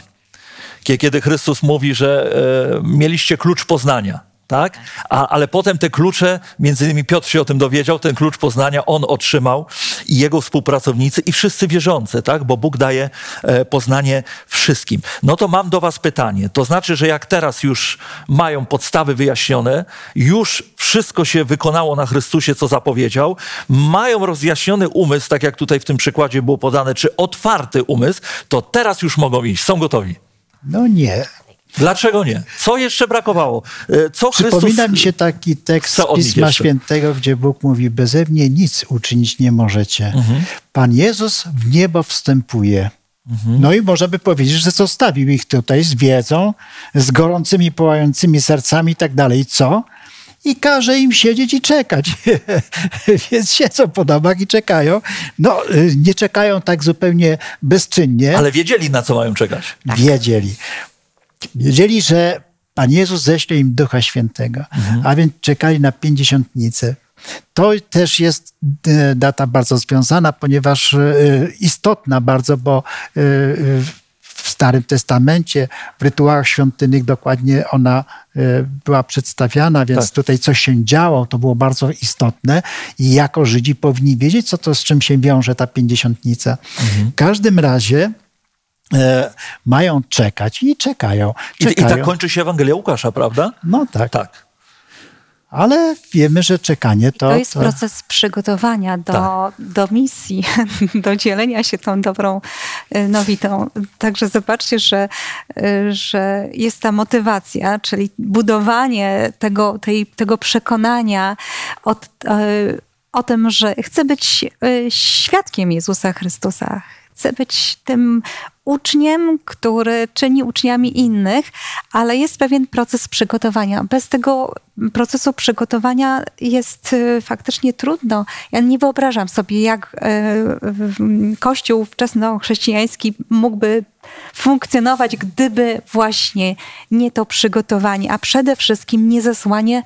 Kiedy Chrystus mówi, że e, mieliście klucz poznania. Tak? A, ale potem te klucze, między innymi Piotr się o tym dowiedział, ten klucz poznania on otrzymał i jego współpracownicy i wszyscy wierzący, tak? bo Bóg daje e, poznanie wszystkim. No to mam do was pytanie. To znaczy, że jak teraz już mają podstawy wyjaśnione, już wszystko się wykonało na Chrystusie, co zapowiedział, mają rozjaśniony umysł, tak jak tutaj w tym przykładzie było podane, czy otwarty umysł, to teraz już mogą iść, są gotowi.
No nie.
Dlaczego nie? Co jeszcze brakowało? E, Co
Przypomina
Chrystus...
mi się taki tekst
nich
Pisma
jeszcze?
Świętego, gdzie Bóg mówi, beze mnie nic uczynić nie możecie.
Mhm.
Pan Jezus w niebo wstępuje.
Mhm.
No i można by powiedzieć, że zostawił ich tutaj z wiedzą, z gorącymi, pałającymi sercami i tak dalej. Co? I każe im siedzieć i czekać. <laughs> Więc siedzą po domach i czekają. No, y, nie czekają tak zupełnie bezczynnie.
Ale wiedzieli, na co mają czekać.
Wiedzieli. Wiedzieli, że Pan Jezus ześle im Ducha Świętego, a więc czekali na pięćdziesiątnicę. To też jest e, data bardzo związana, ponieważ e, istotna bardzo, bo e, w Starym Testamencie, w rytuałach świątynnych dokładnie ona była przedstawiana, więc
Tak.
tutaj coś się działo, to było bardzo istotne i jako Żydzi powinni wiedzieć, co to z czym się wiąże ta pięćdziesiątnica. W każdym razie e, mają czekać i czekają.
I, I
czekają.
tak kończy się Ewangelia Łukasza, prawda?
No tak,
Tak.
ale wiemy, że czekanie to...
To jest proces przygotowania do,
Tak.
do misji, <laughs> do dzielenia się tą dobrą y, nowitą. Także zobaczcie, że, y, że jest ta motywacja, czyli budowanie tego, tej, tego przekonania o, y, o tym, że chcę być świadkiem Jezusa Chrystusa. Chcę być tym uczniem, który czyni uczniami innych, ale jest pewien proces przygotowania. Bez tego procesu przygotowania jest y, faktycznie trudno. Ja nie wyobrażam sobie, jak y, Kościół wczesnochrześcijański mógłby funkcjonować, gdyby właśnie nie to przygotowanie, a przede wszystkim nie zesłanie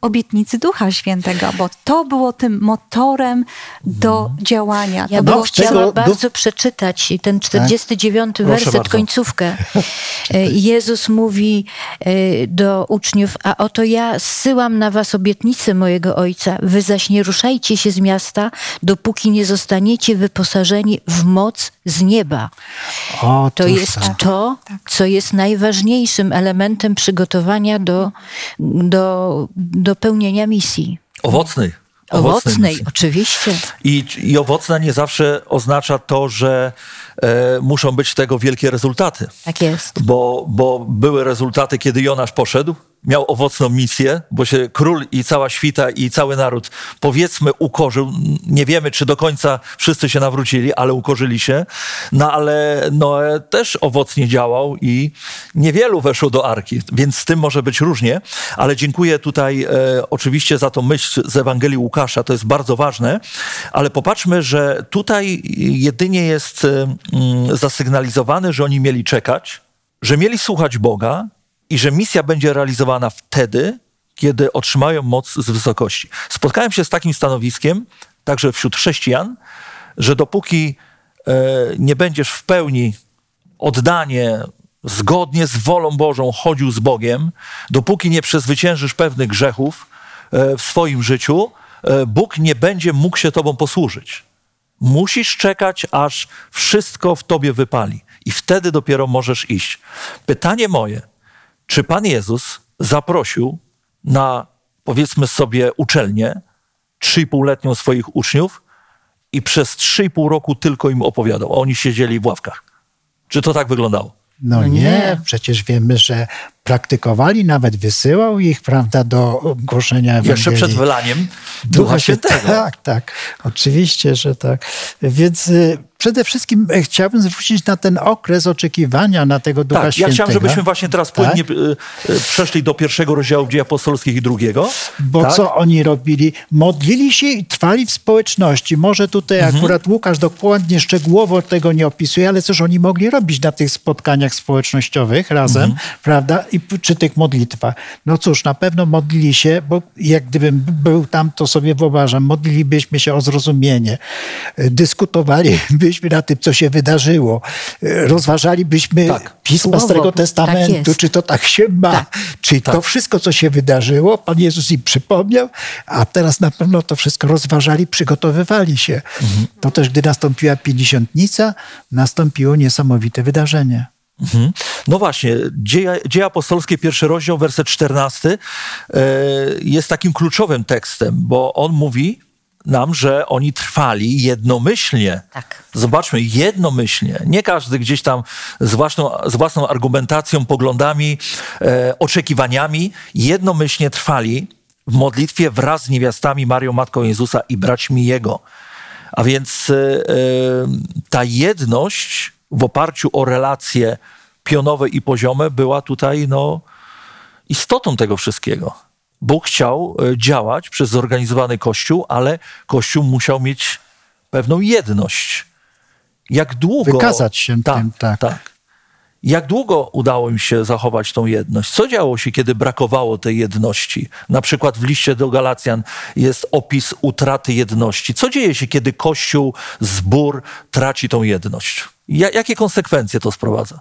obietnicy Ducha Świętego, bo to było tym motorem do działania.
Ja bym chciała bardzo przeczytać ten 49 werset,
bardzo.
końcówkę. <laughs> E, Jezus mówi e, do uczniów, a oto ja zsyłam na was obietnicę mojego Ojca, wy zaś nie ruszajcie się z miasta, dopóki nie zostaniecie wyposażeni w moc z nieba.
O,
To jest
to.
to, co jest najważniejszym elementem przygotowania do, do, do pełnienia misji.
Owocnej.
Owocnej,
misji.
oczywiście.
I, I owocna nie zawsze oznacza to, że muszą być tego wielkie rezultaty.
Tak jest.
Bo, bo były rezultaty, kiedy Jonasz poszedł, miał owocną misję, bo się król i cała świta i cały naród powiedzmy ukorzył. Nie wiemy, czy do końca wszyscy się nawrócili, ale ukorzyli się. No ale Noe też owocnie działał i niewielu weszło do arki, więc z tym może być różnie. Ale dziękuję tutaj e, oczywiście za tą myśl z Ewangelii Łukasza, to jest bardzo ważne. Ale popatrzmy, że tutaj jedynie jest e, zasygnalizowane, że oni mieli czekać, że mieli słuchać Boga, i że misja będzie realizowana wtedy, kiedy otrzymają moc z wysokości. Spotkałem się z takim stanowiskiem, także wśród chrześcijan, że dopóki e, nie będziesz w pełni oddanie, zgodnie z wolą Bożą chodził z Bogiem, dopóki nie przezwyciężysz pewnych grzechów e, w swoim życiu, e, Bóg nie będzie mógł się tobą posłużyć. Musisz czekać, aż wszystko w tobie wypali. I wtedy dopiero możesz iść. Pytanie moje – czy Pan Jezus zaprosił na, powiedzmy sobie, uczelnię 3,5-letnią swoich uczniów i przez 3,5 roku tylko im opowiadał. Oni siedzieli w ławkach. Czy to tak wyglądało?
No, no nie. nie, przecież wiemy, że praktykowali, nawet wysyłał ich, prawda, do głoszenia Ewangelii.
Jeszcze przed wylaniem Ducha, Ducha Świętego.
Tak, tak, oczywiście, że tak. Więc y, przede wszystkim e, chciałbym zwrócić na ten okres oczekiwania na tego Ducha
tak,
Świętego.
Ja chciałem, żebyśmy właśnie teraz płynnie tak? E, e, przeszli do pierwszego rozdziału Dzieje Apostolskich i drugiego.
Bo tak? co oni robili? Modlili się i trwali w społeczności. Może tutaj mhm. akurat Łukasz dokładnie, szczegółowo tego nie opisuje, ale coś oni mogli robić na tych spotkaniach społecznościowych razem, mhm. prawda? I przy tych modlitwach. No cóż, na pewno modlili się, bo jak gdybym był tam, to sobie wyobrażam, modlilibyśmy się o zrozumienie, dyskutowalibyśmy byliśmy na tym, co się wydarzyło. E, rozważalibyśmy tak. Pisma Starego tak Testamentu, tak czy to tak się ma, tak. czy to tak. wszystko, co się wydarzyło, Pan Jezus im przypomniał, a teraz na pewno to wszystko rozważali, przygotowywali się. Mhm. To też, gdy nastąpiła pięćdziesiątnica, nastąpiło niesamowite wydarzenie.
Mhm. No właśnie, Dzieje, Dzieje Apostolskie, pierwszy rozdział, werset 14 e, jest takim kluczowym tekstem, bo on mówi, nam, że oni trwali jednomyślnie. Tak. Zobaczmy, jednomyślnie. Nie każdy gdzieś tam z własną, z własną argumentacją, poglądami, e, oczekiwaniami, jednomyślnie trwali w modlitwie wraz z niewiastami Marią, Matką Jezusa i braćmi Jego. A więc e, e ta jedność w oparciu o relacje pionowe i poziome była tutaj no, istotą tego wszystkiego. Bóg chciał e, działać przez zorganizowany Kościół, ale Kościół musiał mieć pewną jedność. Jak długo.
Wykazać się tak, tym, tak. tak.
Jak długo udało im się zachować tą jedność? Co działo się, kiedy brakowało tej jedności? Na przykład w liście do Galacjan jest opis utraty jedności. Co dzieje się, kiedy Kościół, zbór traci tą jedność? jakie konsekwencje to sprowadza?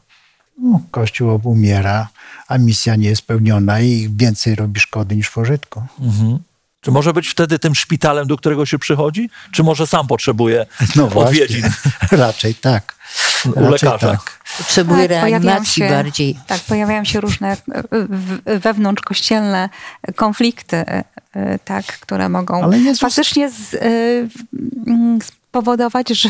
No, kościół obumiera, a misja nie jest spełniona i więcej robi szkody niż pożytku. Mhm.
Czy może być wtedy tym szpitalem, do którego się przychodzi? Czy może sam potrzebuje no odwiedzin? <laughs>
Raczej tak.
U Raczej lekarza. Tak.
Potrzebuje tak, reanimacji się, bardziej.
Tak, pojawiają się różne e, wewnątrzkościelne konflikty, e, tak, które mogą faktycznie z, z e, spowodować, że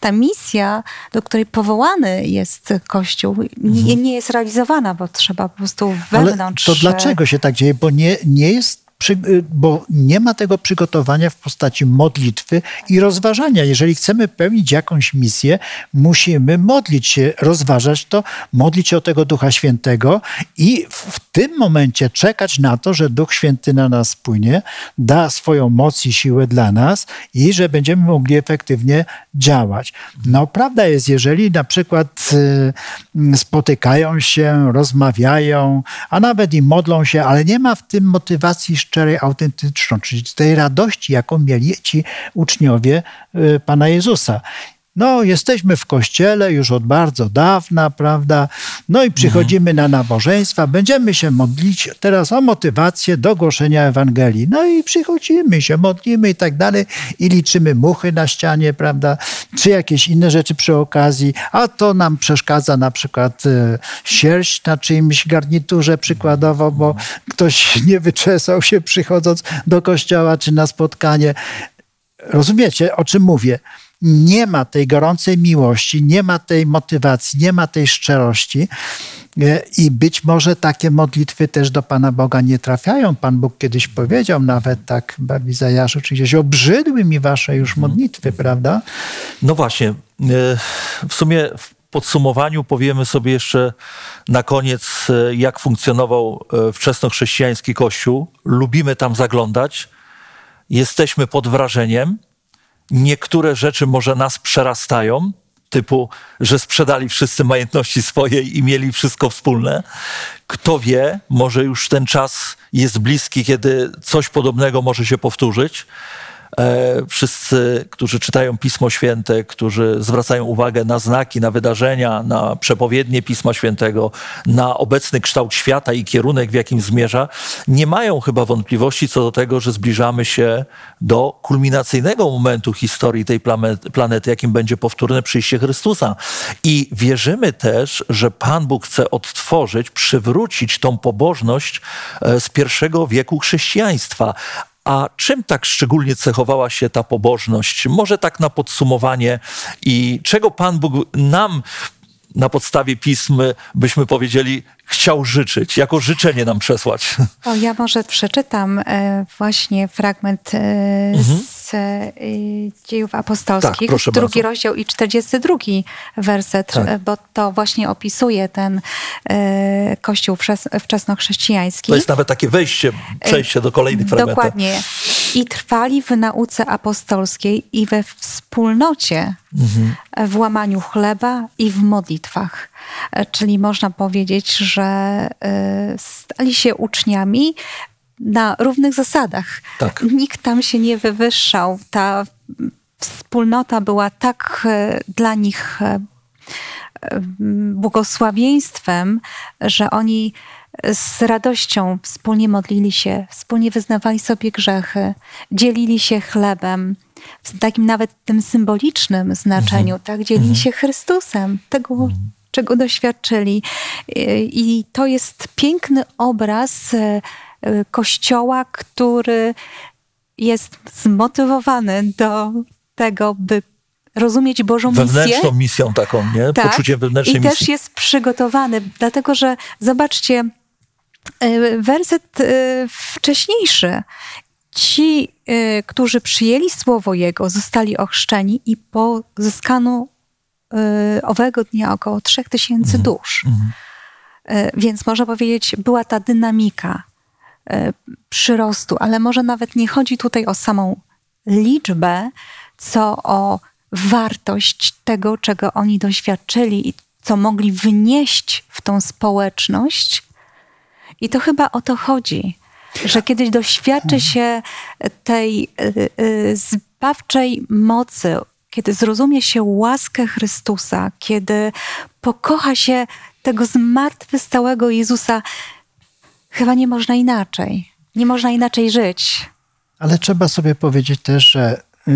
ta misja, do której powołany jest Kościół, nie, mhm. nie jest realizowana, bo trzeba po prostu wewnątrz.
Ale to dlaczego się tak dzieje? Bo nie, nie jest bo nie ma tego przygotowania w postaci modlitwy i rozważania. Jeżeli chcemy pełnić jakąś misję, musimy modlić się, rozważać to, modlić się o tego Ducha Świętego i w tym momencie czekać na to, że Duch Święty na nas spłynie, da swoją moc i siłę dla nas i że będziemy mogli efektywnie działać. No, prawda jest, jeżeli na przykład y, spotykają się, rozmawiają, a nawet i modlą się, ale nie ma w tym motywacji szczerej, autentycznej, czyli tej radości, jaką mieli ci uczniowie y, Pana Jezusa. No, jesteśmy w kościele już od bardzo dawna, prawda? No i przychodzimy mhm. na nabożeństwa, będziemy się modlić teraz o motywację do głoszenia Ewangelii. No i przychodzimy się, modlimy i tak dalej i liczymy muchy na ścianie, prawda? Czy jakieś inne rzeczy przy okazji, a to nam przeszkadza na przykład e, sierść na czyimś garniturze przykładowo, bo ktoś <laughs> nie wyczesał się przychodząc do kościoła czy na spotkanie. Rozumiecie, o czym mówię? Nie ma tej gorącej miłości, nie ma tej motywacji, nie ma tej szczerości. E, I być może takie modlitwy też do Pana Boga nie trafiają. Pan Bóg kiedyś powiedział nawet tak w Izajaszu, czy gdzieś obrzydły mi wasze już mhm. modlitwy, prawda?
No właśnie. E, w sumie w podsumowaniu powiemy sobie jeszcze na koniec, e, jak funkcjonował wczesnochrześcijański Kościół. Lubimy tam zaglądać. Jesteśmy pod wrażeniem. Niektóre rzeczy może nas przerastają, typu, że sprzedali wszyscy majątności swoje i mieli wszystko wspólne. Kto wie, może już ten czas jest bliski, kiedy coś podobnego może się powtórzyć. E, wszyscy, którzy czytają Pismo Święte, którzy zwracają uwagę na znaki, na wydarzenia, na przepowiednie Pisma Świętego, na obecny kształt świata i kierunek, w jakim zmierza, nie mają chyba wątpliwości co do tego, że zbliżamy się do kulminacyjnego momentu historii tej planety, jakim będzie powtórne przyjście Chrystusa. I wierzymy też, że Pan Bóg chce odtworzyć, przywrócić tą pobożność e, z pierwszego wieku chrześcijaństwa. A czym tak szczególnie cechowała się ta pobożność? Może tak na podsumowanie i czego Pan Bóg nam na podstawie pism byśmy powiedzieli, chciał życzyć, jako życzenie nam przesłać.
O, ja może przeczytam e, właśnie fragment e, mhm. Z e, dziejów apostolskich, tak, drugi bardzo. rozdział i 42 werset, tak. bo to właśnie opisuje ten kościół wczesnochrześcijański.
To jest nawet takie wejście, przejście do kolejnych fragmentów.
Dokładnie. I trwali w nauce apostolskiej i we wspólnocie, mhm. w łamaniu chleba i w modlitwach. E, czyli można powiedzieć, że e, stali się uczniami na równych zasadach. Tak. Nikt tam się nie wywyższał. Ta wspólnota była tak e, dla nich błogosławieństwem, że oni z radością wspólnie modlili się, wspólnie wyznawali sobie grzechy, dzielili się chlebem, w takim nawet tym symbolicznym znaczeniu, mhm. tak? Dzielili mhm. się Chrystusem, tego, mhm. czego doświadczyli. I to jest piękny obraz e, Kościoła, który jest zmotywowany do tego, by rozumieć Bożą
misję. Wewnętrzną misją taką, nie?
Tak.
Poczuciem wewnętrznej
I
misji.
I też jest przygotowany, dlatego że zobaczcie, E, werset e, wcześniejszy. Ci, którzy przyjęli słowo Jego, zostali ochrzczeni i pozyskano owego dnia około 3000 mhm. dusz. Mhm. Więc można powiedzieć, była ta dynamika przyrostu, ale może nawet nie chodzi tutaj o samą liczbę, co o wartość tego, czego oni doświadczyli i co mogli wnieść w tą społeczność, i to chyba o to chodzi, że kiedyś doświadczy się tej y, y, zbawczej mocy, kiedy zrozumie się łaskę Chrystusa, kiedy pokocha się tego zmartwychwstałego Jezusa, chyba nie można inaczej. Nie można inaczej żyć.
Ale trzeba sobie powiedzieć też, że y,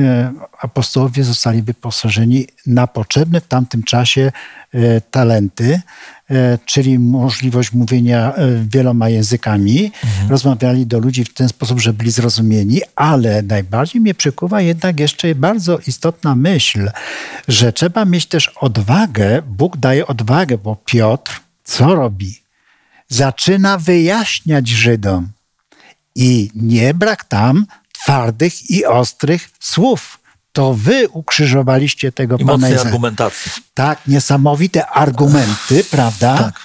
apostołowie zostali wyposażeni na potrzebne w tamtym czasie talenty. E, czyli możliwość mówienia e, wieloma językami. Mhm. Rozmawiali do ludzi w ten sposób, że byli zrozumieni, ale najbardziej mnie przykuwa jednak jeszcze bardzo istotna myśl, że trzeba mieć też odwagę, Bóg daje odwagę, bo Piotr co robi? Zaczyna wyjaśniać Żydom. I nie brak tam twardych i ostrych słów to wy ukrzyżowaliście tego
I
Pana
Jezusa. argumentacji.
Tak, niesamowite argumenty, prawda? Tak.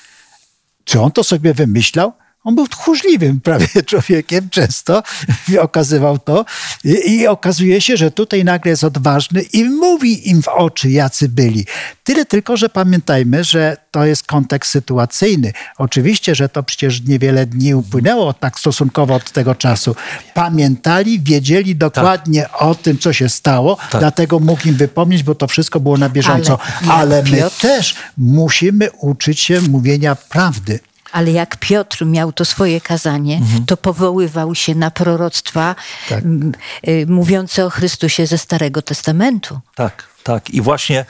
Czy on to sobie wymyślał? On był tchórzliwym prawie <laughs> człowiekiem, często okazywał to. I, I, okazuje się, że tutaj nagle jest odważny i mówi im w oczy, jacy byli. Tyle tylko, że pamiętajmy, że to jest kontekst sytuacyjny. Oczywiście, że to przecież niewiele dni upłynęło tak stosunkowo od tego czasu. Pamiętali, wiedzieli dokładnie tak. o tym, co się stało, tak. dlatego mógł im wypomnieć, bo to wszystko było na bieżąco. Ale, Ale my Piotr... też musimy uczyć się mówienia prawdy
ale jak Piotr miał to swoje kazanie, mhm. to powoływał się na proroctwa tak. Y, mówiące o Chrystusie ze Starego Testamentu.
Tak, tak. I właśnie e,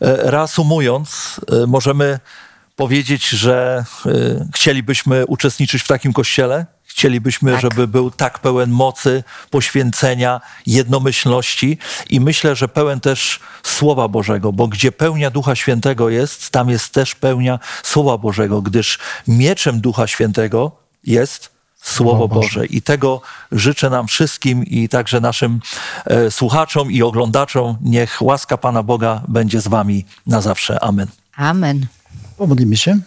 reasumując, e, możemy powiedzieć, że e, chcielibyśmy uczestniczyć w takim kościele, Chcielibyśmy, tak. żeby był tak pełen mocy, poświęcenia, jednomyślności i myślę, że pełen też Słowa Bożego, bo gdzie pełnia Ducha Świętego jest, tam jest też pełnia Słowa Bożego, gdyż mieczem Ducha Świętego jest Słowo Boże. I tego życzę nam wszystkim i także naszym e, słuchaczom i oglądaczom. Niech łaska Pana Boga będzie z Wami na zawsze. Amen.
Amen.
Pomodlimy się.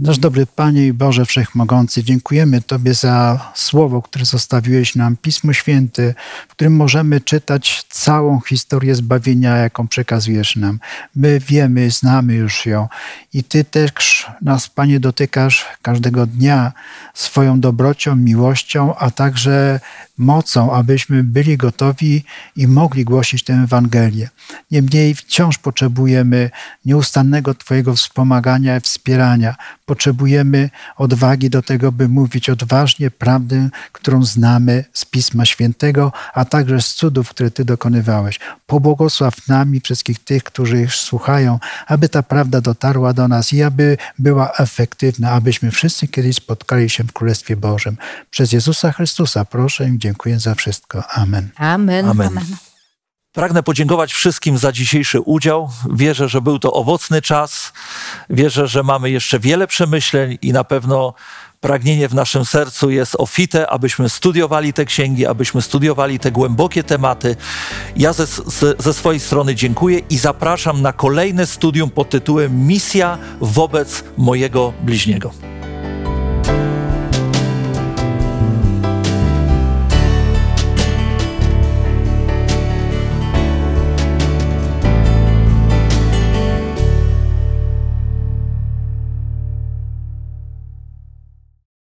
Nasz dobry Panie i Boże Wszechmogący, dziękujemy Tobie za słowo, które zostawiłeś nam, Pismo Święte, w którym możemy czytać całą historię zbawienia, jaką przekazujesz nam. My wiemy, znamy już ją i Ty też nas, Panie, dotykasz każdego dnia swoją dobrocią, miłością, a także mocą, abyśmy byli gotowi i mogli głosić tę Ewangelię. Niemniej wciąż potrzebujemy nieustannego Twojego wspomagania i wspierania. Potrzebujemy odwagi do tego, by mówić odważnie prawdę, którą znamy z Pisma Świętego, a także z cudów, które Ty dokonywałeś. Pobłogosław nami wszystkich tych, którzy słuchają, aby ta prawda dotarła do nas i aby była efektywna, abyśmy wszyscy kiedyś spotkali się w Królestwie Bożym. Przez Jezusa Chrystusa proszę i dziękuję za wszystko. Amen.
Amen.
Amen. Amen. Pragnę podziękować wszystkim za dzisiejszy udział. Wierzę, że był to owocny czas. Wierzę, że mamy jeszcze wiele przemyśleń i na pewno pragnienie w naszym sercu jest ofite, abyśmy studiowali te księgi, abyśmy studiowali te głębokie tematy. Ja ze, ze swojej strony dziękuję i zapraszam na kolejne studium pod tytułem Misja wobec mojego bliźniego.